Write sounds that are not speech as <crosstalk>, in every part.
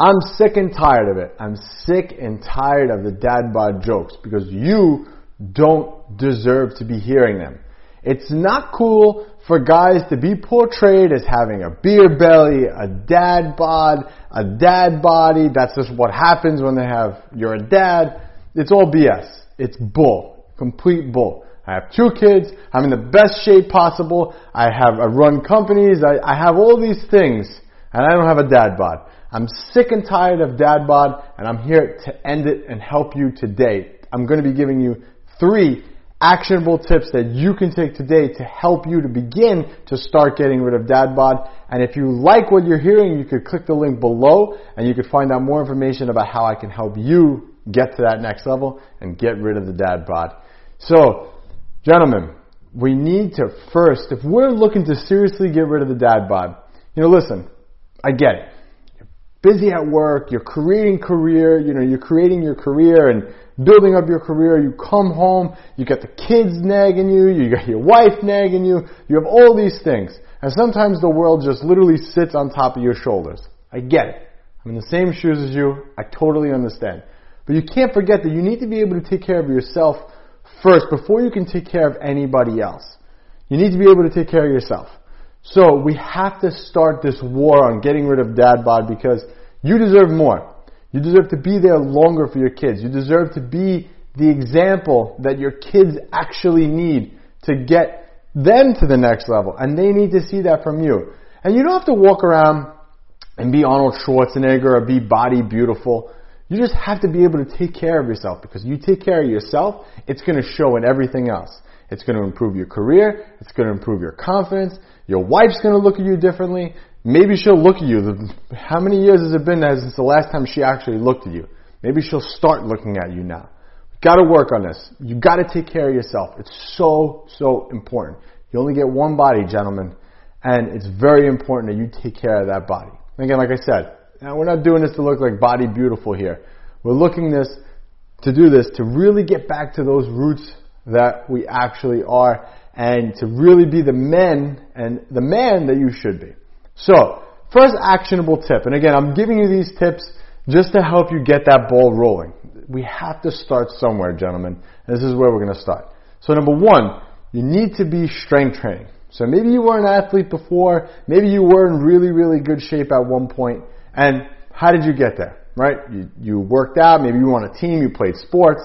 I'm sick and tired of it. I'm sick and tired of the dad bod jokes because you don't deserve to be hearing them. It's not cool for guys to be portrayed as having a beer belly, a dad bod, a dad body. That's just what happens when they have, you're a dad. It's all BS. It's bull. Complete bull. I have two kids. I'm in the best shape possible. I have, I run companies. I, I have all these things and I don't have a dad bod. I'm sick and tired of dad bod and I'm here to end it and help you today. I'm going to be giving you three actionable tips that you can take today to help you to begin to start getting rid of dad bod. And if you like what you're hearing, you could click the link below and you could find out more information about how I can help you get to that next level and get rid of the dad bod. So, gentlemen, we need to first, if we're looking to seriously get rid of the dad bod, you know, listen, I get it. Busy at work, you're creating career, you know, you're creating your career and building up your career, you come home, you got the kids nagging you, you got your wife nagging you, you have all these things. And sometimes the world just literally sits on top of your shoulders. I get it. I'm in the same shoes as you. I totally understand. But you can't forget that you need to be able to take care of yourself first before you can take care of anybody else. You need to be able to take care of yourself. So we have to start this war on getting rid of dad bod because you deserve more. You deserve to be there longer for your kids. You deserve to be the example that your kids actually need to get them to the next level. And they need to see that from you. And you don't have to walk around and be Arnold Schwarzenegger or be body beautiful. You just have to be able to take care of yourself because you take care of yourself, it's going to show in everything else. It's going to improve your career. It's going to improve your confidence. Your wife's going to look at you differently. Maybe she'll look at you. How many years has it been since the last time she actually looked at you? Maybe she'll start looking at you now. Got to work on this. You got to take care of yourself. It's so, so important. You only get one body, gentlemen, and it's very important that you take care of that body. And Again, like I said, now we're not doing this to look like body beautiful here. We're looking this to do this to really get back to those roots that we actually are and to really be the men and the man that you should be. So, first actionable tip, and again, I'm giving you these tips just to help you get that ball rolling. We have to start somewhere, gentlemen. This is where we're going to start. So number one, you need to be strength training. So maybe you were an athlete before, maybe you were in really, really good shape at one point, and how did you get there? Right? You, you worked out, maybe you were on a team, you played sports,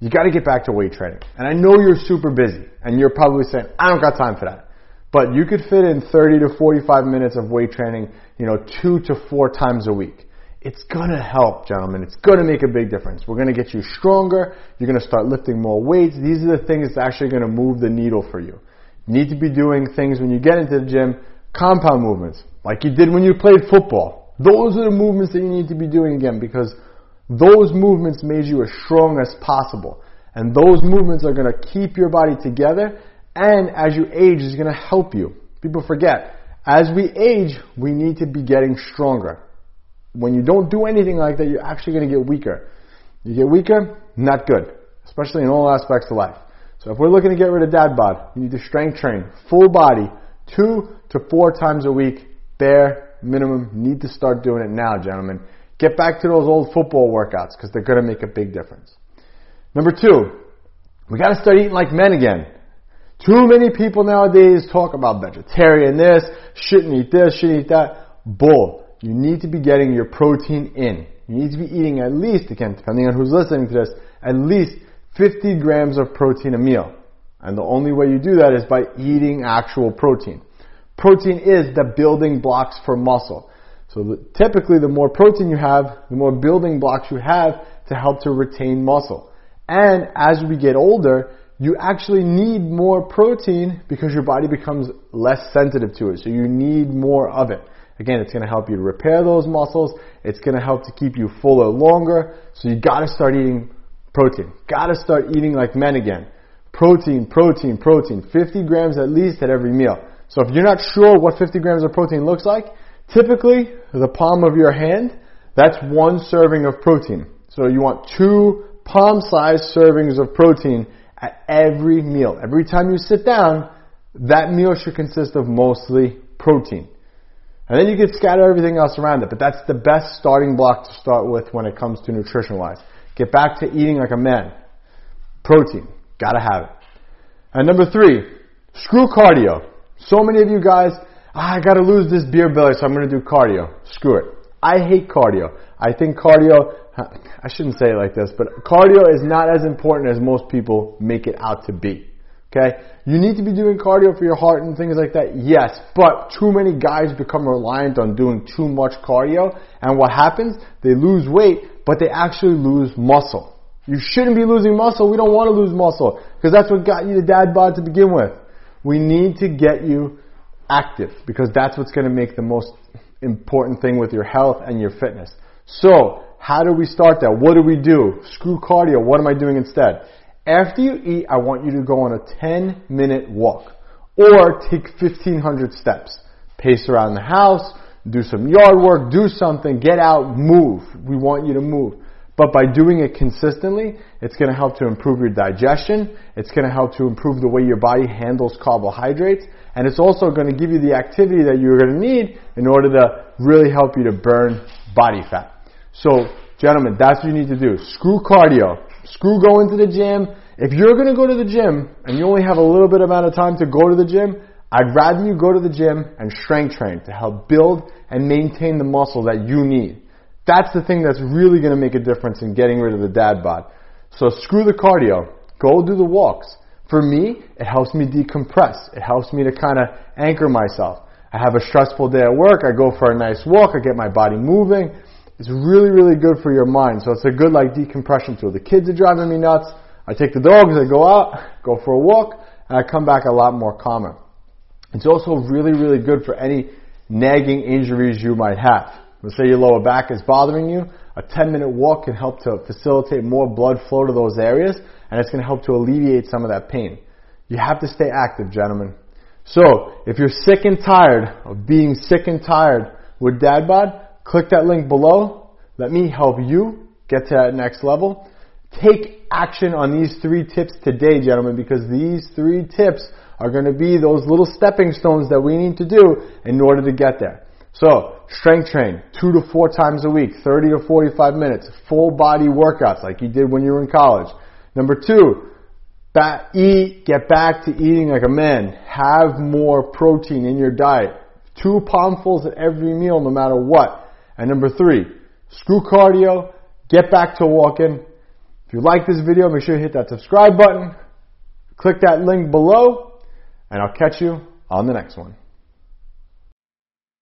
you gotta get back to weight training. And I know you're super busy, and you're probably saying, I don't got time for that. But you could fit in 30 to 45 minutes of weight training, you know, two to four times a week. It's gonna help, gentlemen. It's gonna make a big difference. We're gonna get you stronger. You're gonna start lifting more weights. These are the things that's actually gonna move the needle for you. You need to be doing things when you get into the gym, compound movements, like you did when you played football. Those are the movements that you need to be doing again because those movements made you as strong as possible. And those movements are going to keep your body together and as you age is going to help you. People forget, as we age, we need to be getting stronger. When you don't do anything like that, you're actually going to get weaker. You get weaker, not good, especially in all aspects of life. So if we're looking to get rid of dad bod, you need to strength train, full body, two to four times a week, bare minimum. Need to start doing it now, gentlemen. Get back to those old football workouts because they're going to make a big difference. Number two, we got to start eating like men again. Too many people nowadays talk about vegetarian this, shouldn't eat this, shouldn't eat that. Bull. You need to be getting your protein in. You need to be eating at least, again, depending on who's listening to this, at least 50 grams of protein a meal. And the only way you do that is by eating actual protein. Protein is the building blocks for muscle. So the, typically the more protein you have, the more building blocks you have to help to retain muscle. And as we get older, you actually need more protein because your body becomes less sensitive to it. So you need more of it. Again, it's going to help you to repair those muscles. It's going to help to keep you fuller longer. So you got to start eating protein. Got to start eating like men again. Protein, protein, protein. 50 grams at least at every meal. So if you're not sure what 50 grams of protein looks like, typically the palm of your hand, that's one serving of protein. So you want two palm-sized servings of protein at every meal. Every time you sit down, that meal should consist of mostly protein. And then you can scatter everything else around it, but that's the best starting block to start with when it comes to nutrition wise. Get back to eating like a man. Protein. Gotta have it. And number three, screw cardio. So many of you guys, Ah, I gotta lose this beer belly, so I'm gonna do cardio. Screw it. I hate cardio. I think cardio, <laughs> I shouldn't say it like this, but cardio is not as important as most people make it out to be. Okay? You need to be doing cardio for your heart and things like that, yes, but too many guys become reliant on doing too much cardio, and what happens? They lose weight, but they actually lose muscle. You shouldn't be losing muscle. We don't want to lose muscle, because that's what got you the dad bod to begin with. We need to get you active, because that's what's going to make the most important thing with your health and your fitness. So, how do we start that? What do we do? Screw cardio. What am I doing instead? After you eat, I want you to go on a 10 minute walk or take 1500 steps. Pace around the house, do some yard work, do something, get out, move. We want you to move. But by doing it consistently, it's going to help to improve your digestion. It's going to help to improve the way your body handles carbohydrates. And it's also going to give you the activity that you're going to need in order to really help you to burn body fat. So, gentlemen, that's what you need to do. Screw cardio. Screw going to the gym. If you're going to go to the gym and you only have a little bit amount of time to go to the gym, I'd rather you go to the gym and strength train to help build and maintain the muscle that you need. That's the thing that's really going to make a difference in getting rid of the dad bod. So screw the cardio. Go do the walks. For me, it helps me decompress. It helps me to kind of anchor myself. I have a stressful day at work. I go for a nice walk. I get my body moving. It's really, really good for your mind. So it's a good like decompression tool. The kids are driving me nuts. I take the dogs, I go out, go for a walk, and I come back a lot more calmer. It's also really, really good for any nagging injuries you might have. Let's say your lower back is bothering you. A 10 minute walk can help to facilitate more blood flow to those areas, and it's going to help to alleviate some of that pain. You have to stay active, gentlemen. So, if you're sick and tired of being sick and tired with dad bod, Click that link below. Let me help you get to that next level. Take action on these three tips today, gentlemen, because these three tips are going to be those little stepping stones that we need to do in order to get there. So, strength train, two to four times a week, 30 to 45 minutes, full body workouts like you did when you were in college. Number two, eat, get back to eating like a man. Have more protein in your diet. Two palmfuls at every meal, no matter what. And number three, screw cardio, get back to walking. If you like this video, make sure you hit that subscribe button, click that link below, and I'll catch you on the next one.